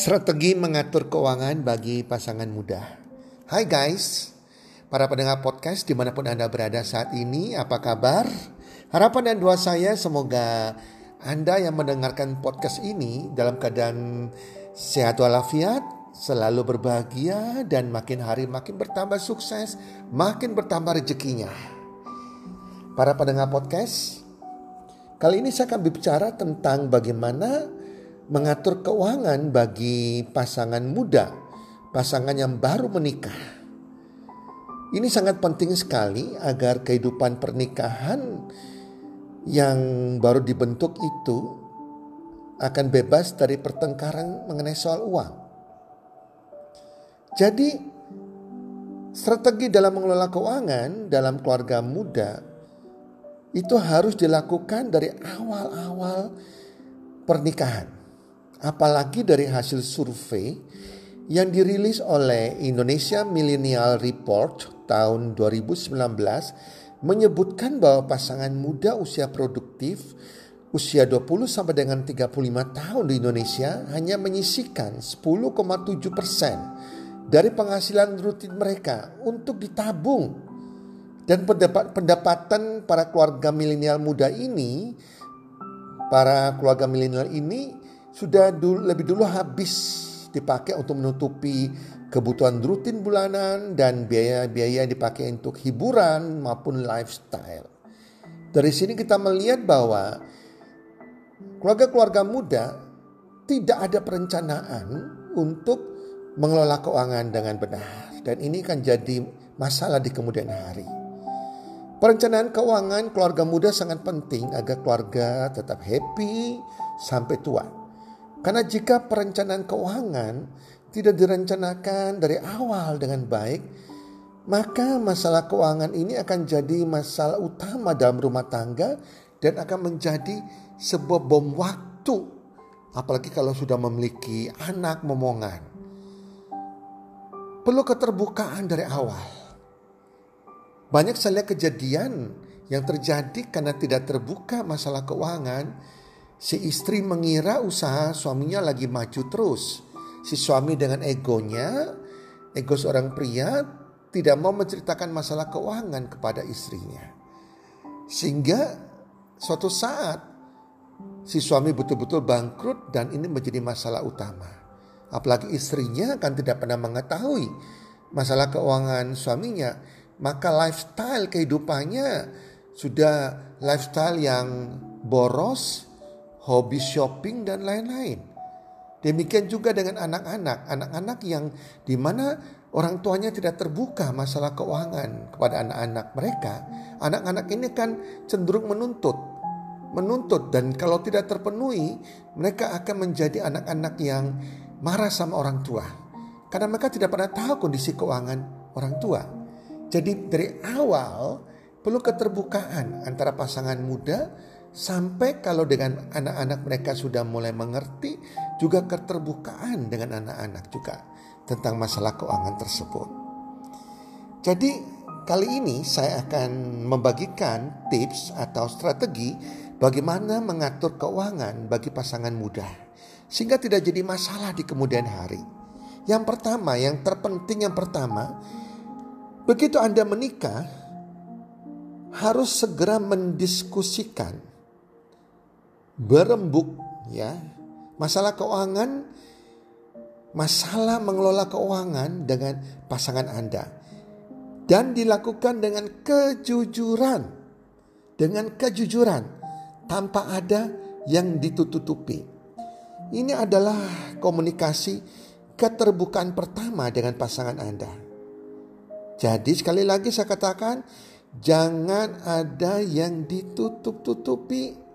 Strategi mengatur keuangan bagi pasangan muda. Hai guys, para pendengar podcast di mana pun Anda berada saat ini, apa kabar? Harapan dan doa saya semoga Anda yang mendengarkan podcast ini dalam keadaan sehat walafiat, selalu berbahagia dan makin hari makin bertambah sukses, makin bertambah rezekinya. Para pendengar podcast, kali ini saya akan berbicara tentang bagaimana mengatur keuangan bagi pasangan muda, pasangan yang baru menikah. Ini sangat penting sekali agar kehidupan pernikahan yang baru dibentuk itu akan bebas dari pertengkaran mengenai soal uang. Jadi, strategi dalam mengelola keuangan dalam keluarga muda itu harus dilakukan dari awal-awal pernikahan apalagi dari hasil survei yang dirilis oleh Indonesia Millennial Report tahun 2019 menyebutkan bahwa pasangan muda usia produktif usia 20 sampai dengan 35 tahun di Indonesia hanya menyisikan 10,7 persen dari penghasilan rutin mereka untuk ditabung. Dan pendapatan para keluarga milenial muda ini, para keluarga milenial ini sudah dulu, lebih dulu habis dipakai untuk menutupi kebutuhan rutin bulanan dan biaya-biaya yang dipakai untuk hiburan maupun lifestyle. Dari sini kita melihat bahwa keluarga-keluarga muda tidak ada perencanaan untuk mengelola keuangan dengan benar dan ini akan jadi masalah di kemudian hari. Perencanaan keuangan keluarga muda sangat penting agar keluarga tetap happy sampai tua. Karena jika perencanaan keuangan tidak direncanakan dari awal dengan baik, maka masalah keuangan ini akan jadi masalah utama dalam rumah tangga dan akan menjadi sebuah bom waktu. Apalagi kalau sudah memiliki anak momongan. Perlu keterbukaan dari awal. Banyak saya lihat kejadian yang terjadi karena tidak terbuka masalah keuangan Si istri mengira usaha suaminya lagi maju terus. Si suami dengan egonya, ego seorang pria tidak mau menceritakan masalah keuangan kepada istrinya. Sehingga suatu saat si suami betul-betul bangkrut dan ini menjadi masalah utama. Apalagi istrinya kan tidak pernah mengetahui masalah keuangan suaminya. Maka lifestyle kehidupannya sudah lifestyle yang boros, hobi shopping dan lain-lain. Demikian juga dengan anak-anak, anak-anak yang di mana orang tuanya tidak terbuka masalah keuangan kepada anak-anak mereka. Anak-anak ini kan cenderung menuntut, menuntut dan kalau tidak terpenuhi, mereka akan menjadi anak-anak yang marah sama orang tua. Karena mereka tidak pernah tahu kondisi keuangan orang tua. Jadi dari awal perlu keterbukaan antara pasangan muda Sampai kalau dengan anak-anak mereka sudah mulai mengerti juga keterbukaan dengan anak-anak juga tentang masalah keuangan tersebut. Jadi kali ini saya akan membagikan tips atau strategi bagaimana mengatur keuangan bagi pasangan muda sehingga tidak jadi masalah di kemudian hari. Yang pertama, yang terpenting yang pertama, begitu Anda menikah, harus segera mendiskusikan berembuk ya. Masalah keuangan masalah mengelola keuangan dengan pasangan Anda. Dan dilakukan dengan kejujuran dengan kejujuran tanpa ada yang ditutupi ini adalah komunikasi keterbukaan pertama dengan pasangan Anda. Jadi sekali lagi saya katakan Jangan ada yang ditutup-tutupi.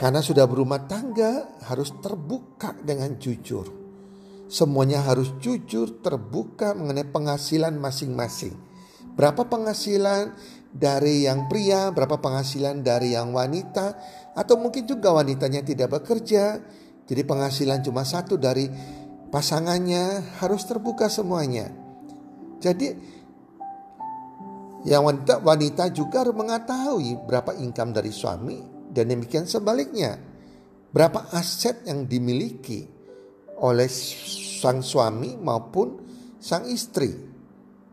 Karena sudah berumah tangga harus terbuka dengan jujur. Semuanya harus jujur terbuka mengenai penghasilan masing-masing. Berapa penghasilan dari yang pria, berapa penghasilan dari yang wanita, atau mungkin juga wanitanya tidak bekerja, jadi penghasilan cuma satu dari pasangannya harus terbuka semuanya. Jadi yang wanita, wanita juga harus mengetahui berapa income dari suami dan demikian sebaliknya. Berapa aset yang dimiliki oleh sang suami maupun sang istri.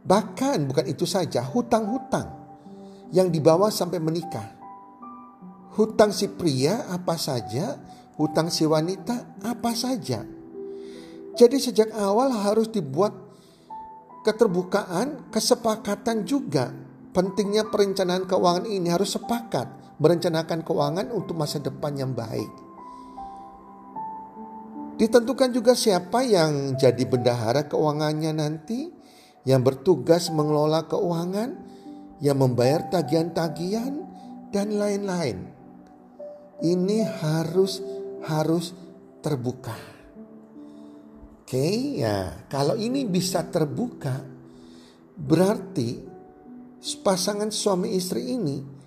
Bahkan bukan itu saja, hutang-hutang yang dibawa sampai menikah. Hutang si pria apa saja, hutang si wanita apa saja. Jadi sejak awal harus dibuat keterbukaan, kesepakatan juga. Pentingnya perencanaan keuangan ini harus sepakat merencanakan keuangan untuk masa depan yang baik. Ditentukan juga siapa yang jadi bendahara keuangannya nanti, yang bertugas mengelola keuangan, yang membayar tagihan-tagihan dan lain-lain. Ini harus harus terbuka. Oke, ya kalau ini bisa terbuka, berarti pasangan suami istri ini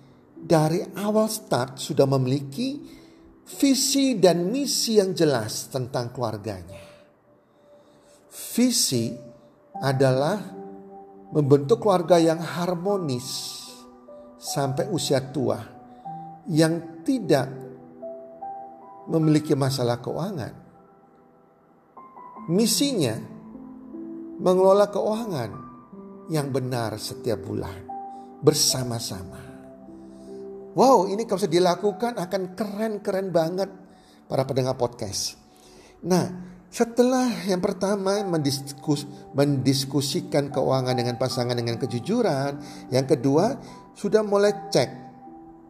dari awal start sudah memiliki visi dan misi yang jelas tentang keluarganya. Visi adalah membentuk keluarga yang harmonis sampai usia tua yang tidak memiliki masalah keuangan Misinya mengelola keuangan yang benar setiap bulan bersama-sama. Wow, ini kalau bisa dilakukan akan keren-keren banget para pendengar podcast. Nah, setelah yang pertama mendiskus, mendiskusikan keuangan dengan pasangan dengan kejujuran, yang kedua sudah mulai cek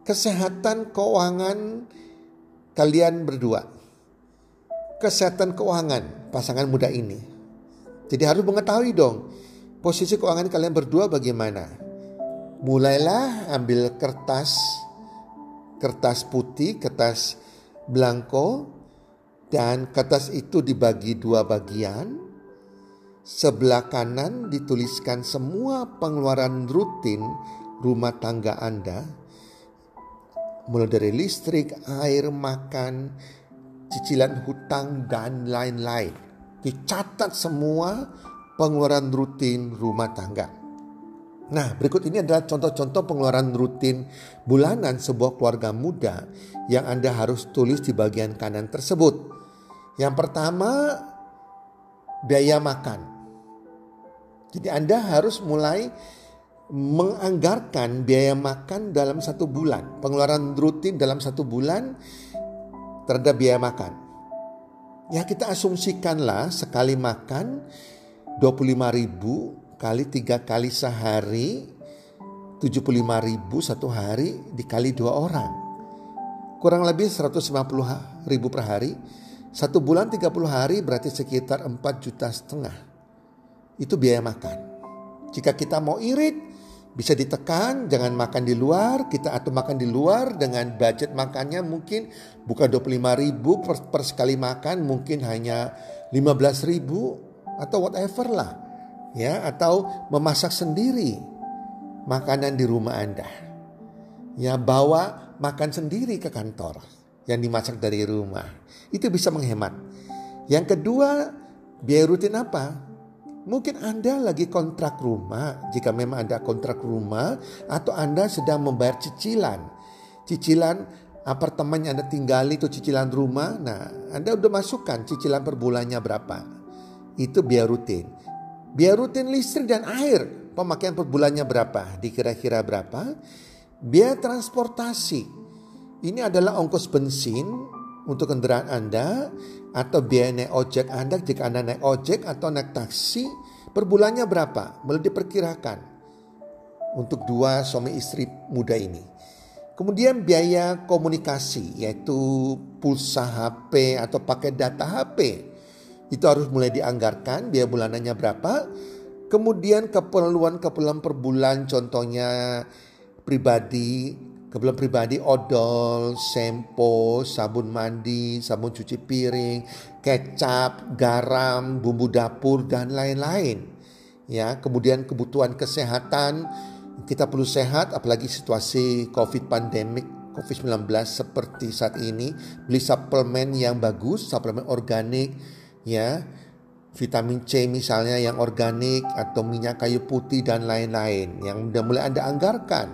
kesehatan keuangan kalian berdua kesehatan keuangan pasangan muda ini. Jadi harus mengetahui dong posisi keuangan kalian berdua bagaimana. Mulailah ambil kertas kertas putih, kertas blanko dan kertas itu dibagi dua bagian. Sebelah kanan dituliskan semua pengeluaran rutin rumah tangga Anda mulai dari listrik, air, makan, cicilan hutang dan lain-lain. Dicatat semua pengeluaran rutin rumah tangga. Nah, berikut ini adalah contoh-contoh pengeluaran rutin bulanan sebuah keluarga muda yang Anda harus tulis di bagian kanan tersebut. Yang pertama, biaya makan. Jadi Anda harus mulai menganggarkan biaya makan dalam satu bulan. Pengeluaran rutin dalam satu bulan terhadap biaya makan. Ya kita asumsikanlah sekali makan 25 ribu kali tiga kali sehari 75 ribu satu hari dikali dua orang. Kurang lebih 150 ribu per hari. Satu bulan 30 hari berarti sekitar 4 juta setengah. Itu biaya makan. Jika kita mau irit bisa ditekan, jangan makan di luar, kita atau makan di luar dengan budget makannya mungkin bukan 25 ribu per, per sekali makan, mungkin hanya 15 ribu atau whatever lah. Ya, atau memasak sendiri makanan di rumah Anda. Ya, bawa makan sendiri ke kantor yang dimasak dari rumah. Itu bisa menghemat. Yang kedua, biaya rutin apa? Mungkin Anda lagi kontrak rumah, jika memang Anda kontrak rumah atau Anda sedang membayar cicilan. Cicilan apartemen yang Anda tinggali itu cicilan rumah. Nah, Anda udah masukkan cicilan per bulannya berapa. Itu biaya rutin. Biaya rutin listrik dan air, pemakaian per bulannya berapa? Dikira-kira berapa? Biaya transportasi. Ini adalah ongkos bensin untuk kendaraan Anda atau biaya naik ojek Anda jika Anda naik ojek atau naik taksi per bulannya berapa? Boleh diperkirakan untuk dua suami istri muda ini. Kemudian biaya komunikasi yaitu pulsa HP atau pakai data HP itu harus mulai dianggarkan biaya bulanannya berapa. Kemudian keperluan-keperluan per bulan contohnya pribadi, keperluan pribadi odol, sempo, sabun mandi, sabun cuci piring, kecap, garam, bumbu dapur dan lain-lain. Ya, kemudian kebutuhan kesehatan, kita perlu sehat apalagi situasi Covid pandemik COVID-19 seperti saat ini, beli suplemen yang bagus, suplemen organik, ya vitamin C misalnya yang organik atau minyak kayu putih dan lain-lain yang sudah mulai Anda anggarkan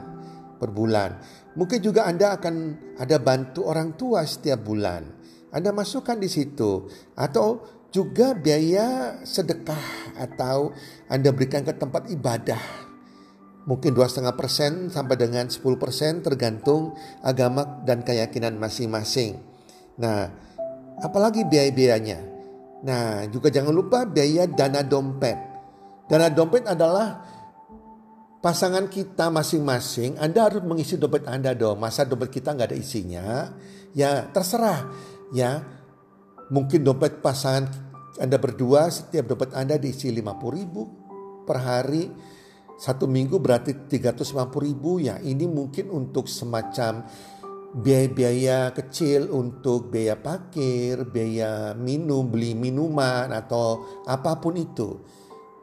per bulan. Mungkin juga Anda akan ada bantu orang tua setiap bulan. Anda masukkan di situ atau juga biaya sedekah atau Anda berikan ke tempat ibadah. Mungkin 2,5% sampai dengan 10% tergantung agama dan keyakinan masing-masing. Nah, apalagi biaya-biayanya? Nah, juga jangan lupa biaya dana dompet. Dana dompet adalah pasangan kita masing-masing. Anda harus mengisi dompet Anda dong. Masa dompet kita nggak ada isinya? Ya terserah. Ya, mungkin dompet pasangan Anda berdua setiap dompet Anda diisi 50 ribu per hari. Satu minggu berarti 350 ribu ya ini mungkin untuk semacam biaya-biaya kecil untuk biaya parkir, biaya minum, beli minuman atau apa pun itu.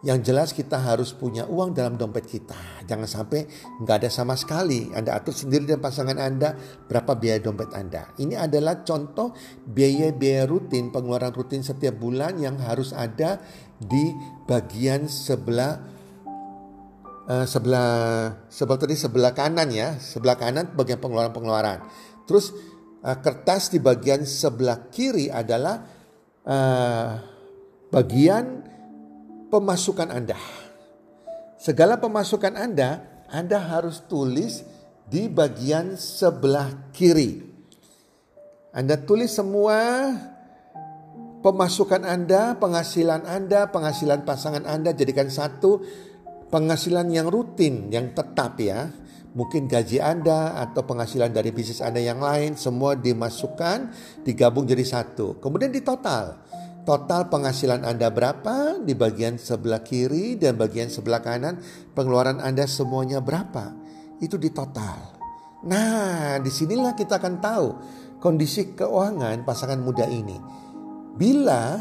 Yang jelas kita harus punya uang dalam dompet kita. Jangan sampai nggak ada sama sekali. Anda atur sendiri dan pasangan Anda berapa biaya dompet Anda. Ini adalah contoh biaya-biaya rutin, pengeluaran rutin setiap bulan yang harus ada di bagian sebelah uh, sebelah sebelah tadi sebelah kanan ya, sebelah kanan bagian pengeluaran-pengeluaran. Terus uh, kertas di bagian sebelah kiri adalah uh, bagian pemasukan Anda. Segala pemasukan Anda, Anda harus tulis di bagian sebelah kiri. Anda tulis semua pemasukan Anda, penghasilan Anda, penghasilan pasangan Anda jadikan satu penghasilan yang rutin, yang tetap ya. Mungkin gaji Anda atau penghasilan dari bisnis Anda yang lain semua dimasukkan, digabung jadi satu. Kemudian di total. Total penghasilan Anda berapa di bagian sebelah kiri dan bagian sebelah kanan, pengeluaran Anda semuanya berapa? Itu di total. Nah, di sinilah kita akan tahu kondisi keuangan pasangan muda ini. Bila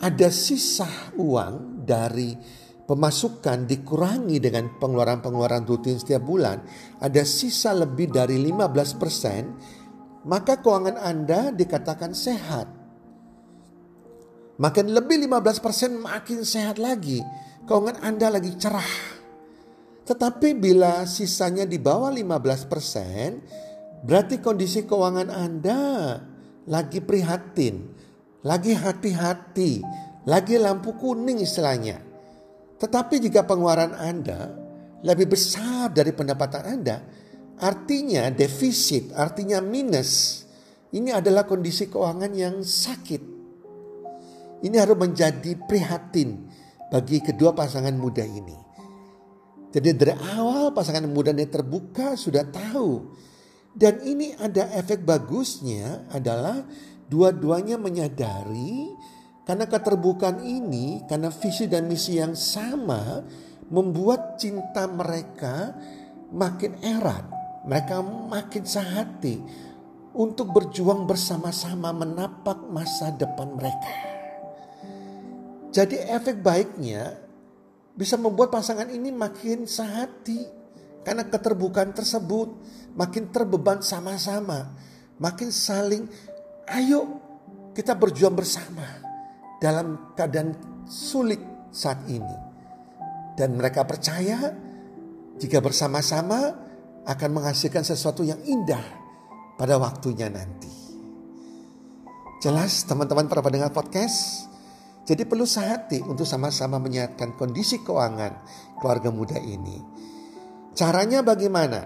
ada sisa uang dari pemasukan dikurangi dengan pengeluaran-pengeluaran rutin setiap bulan, ada sisa lebih dari 15%, maka keuangan Anda dikatakan sehat. Makin lebih 15% makin sehat lagi. Keuangan Anda lagi cerah. Tetapi bila sisanya di bawah 15%, berarti kondisi keuangan Anda lagi prihatin, lagi hati-hati, lagi lampu kuning istilahnya. Tetapi jika pengeluaran Anda lebih besar dari pendapatan Anda, artinya defisit, artinya minus. Ini adalah kondisi keuangan yang sakit. Ini harus menjadi prihatin bagi kedua pasangan muda ini. Jadi dari awal pasangan muda ini terbuka sudah tahu. Dan ini ada efek bagusnya adalah dua-duanya menyadari karena keterbukaan ini, karena visi dan misi yang sama, membuat cinta mereka makin erat. Mereka makin sehati untuk berjuang bersama-sama menapak masa depan mereka. Jadi efek baiknya bisa membuat pasangan ini makin sehati karena keterbukaan tersebut makin terbeban sama-sama, makin saling ayo kita berjuang bersama dalam keadaan sulit saat ini. Dan mereka percaya jika bersama-sama akan menghasilkan sesuatu yang indah pada waktunya nanti. Jelas teman-teman para pendengar podcast. Jadi perlu sehati untuk sama-sama menyehatkan kondisi keuangan keluarga muda ini. Caranya bagaimana?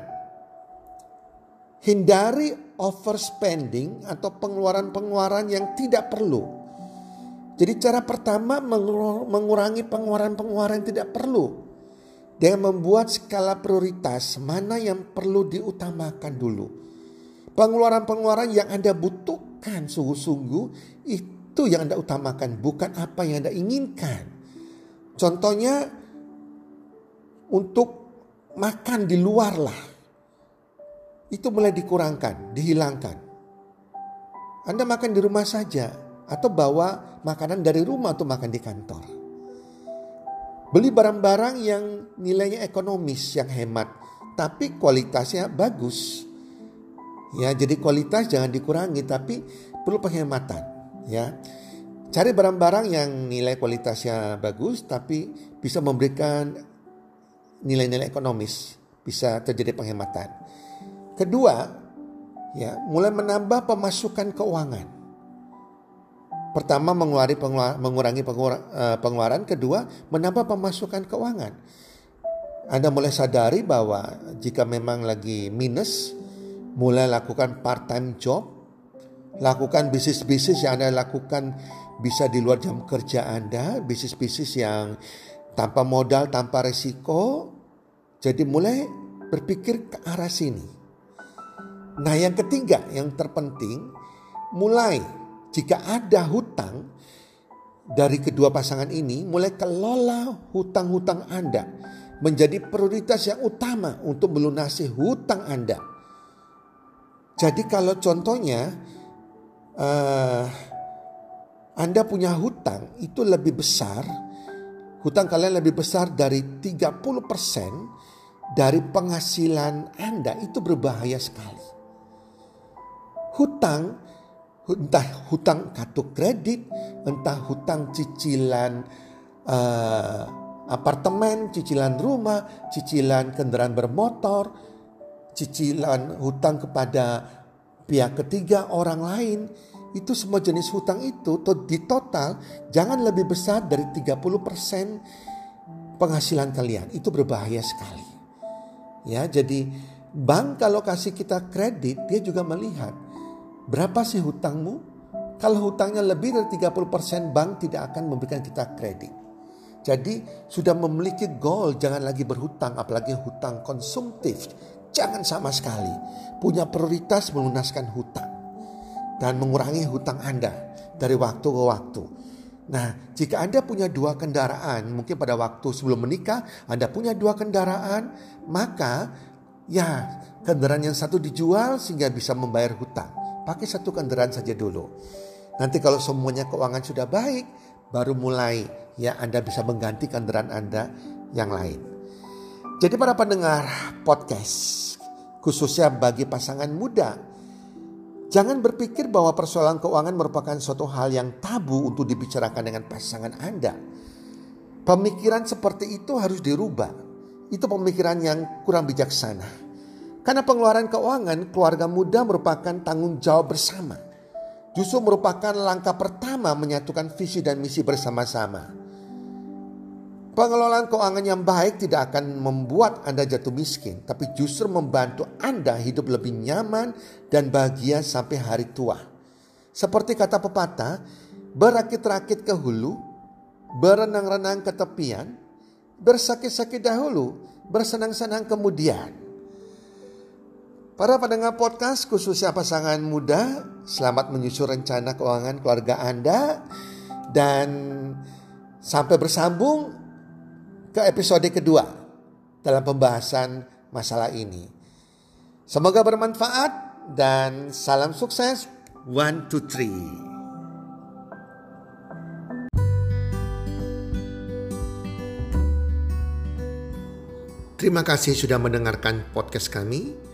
Hindari overspending atau pengeluaran-pengeluaran yang tidak perlu. Jadi cara pertama mengurangi pengeluaran-pengeluaran tidak perlu. Dengan membuat skala prioritas mana yang perlu diutamakan dulu. Pengeluaran-pengeluaran yang Anda butuhkan sungguh-sungguh itu yang Anda utamakan, bukan apa yang Anda inginkan. Contohnya untuk makan di luar lah. Itu mulai dikurangkan, dihilangkan. Anda makan di rumah saja atau bawa makanan dari rumah atau makan di kantor. Beli barang-barang yang nilainya ekonomis, yang hemat, tapi kualitasnya bagus. Ya, jadi kualitas jangan dikurangi tapi perlu penghematan, ya. Cari barang-barang yang nilai kualitasnya bagus tapi bisa memberikan nilai-nilai ekonomis, bisa terjadi penghematan. Kedua, ya, mulai menambah pemasukan keuangan. Pertama mengurangi mengurangi eh, pengeluaran, kedua menambah pemasukan keuangan. Anda mulai sadari bahwa jika memang lagi minus, mulai lakukan part-time job, lakukan bisnis-bisnis yang Anda lakukan bisa di luar jam kerja Anda, bisnis-bisnis yang tanpa modal, tanpa resiko. Jadi mulai berpikir ke arah sini. Nah yang ketiga yang terpenting, mulai jika ada hutang dari kedua pasangan ini, mulai kelola hutang-hutang Anda menjadi prioritas yang utama untuk melunasi hutang Anda. Jadi kalau contohnya uh, Anda punya hutang itu lebih besar, hutang kalian lebih besar dari 30% dari penghasilan Anda itu berbahaya sekali. Hutang entah hutang kartu kredit, entah hutang cicilan uh, apartemen, cicilan rumah, cicilan kendaraan bermotor, cicilan hutang kepada pihak ketiga orang lain. Itu semua jenis hutang itu di total jangan lebih besar dari 30% penghasilan kalian. Itu berbahaya sekali. Ya, jadi bank kalau kasih kita kredit dia juga melihat Berapa sih hutangmu? Kalau hutangnya lebih dari 30% bank tidak akan memberikan kita kredit. Jadi sudah memiliki goal jangan lagi berhutang apalagi hutang konsumtif. Jangan sama sekali. Punya prioritas melunaskan hutang. Dan mengurangi hutang Anda dari waktu ke waktu. Nah, jika Anda punya dua kendaraan, mungkin pada waktu sebelum menikah Anda punya dua kendaraan, maka ya kendaraan yang satu dijual sehingga bisa membayar hutang. Pakai satu kendaraan saja dulu. Nanti kalau semuanya keuangan sudah baik, baru mulai ya Anda bisa mengganti kendaraan Anda yang lain. Jadi para pendengar podcast, khususnya bagi pasangan muda, jangan berpikir bahwa persoalan keuangan merupakan suatu hal yang tabu untuk dibicarakan dengan pasangan Anda. Pemikiran seperti itu harus dirubah. Itu pemikiran yang kurang bijaksana. Karena pengeluaran keuangan keluarga muda merupakan tanggung jawab bersama. Justru merupakan langkah pertama menyatukan visi dan misi bersama-sama. Pengelolaan keuangan yang baik tidak akan membuat Anda jatuh miskin, tapi justru membantu Anda hidup lebih nyaman dan bahagia sampai hari tua. Seperti kata pepatah, berakit-rakit ke hulu, berenang-renang ke tepian, bersakit-sakit dahulu, bersenang-senang kemudian. Para pendengar podcast khususnya pasangan muda, selamat menyusun rencana keuangan keluarga Anda dan sampai bersambung ke episode kedua dalam pembahasan masalah ini. Semoga bermanfaat dan salam sukses. One, two, three. Terima kasih sudah mendengarkan podcast kami.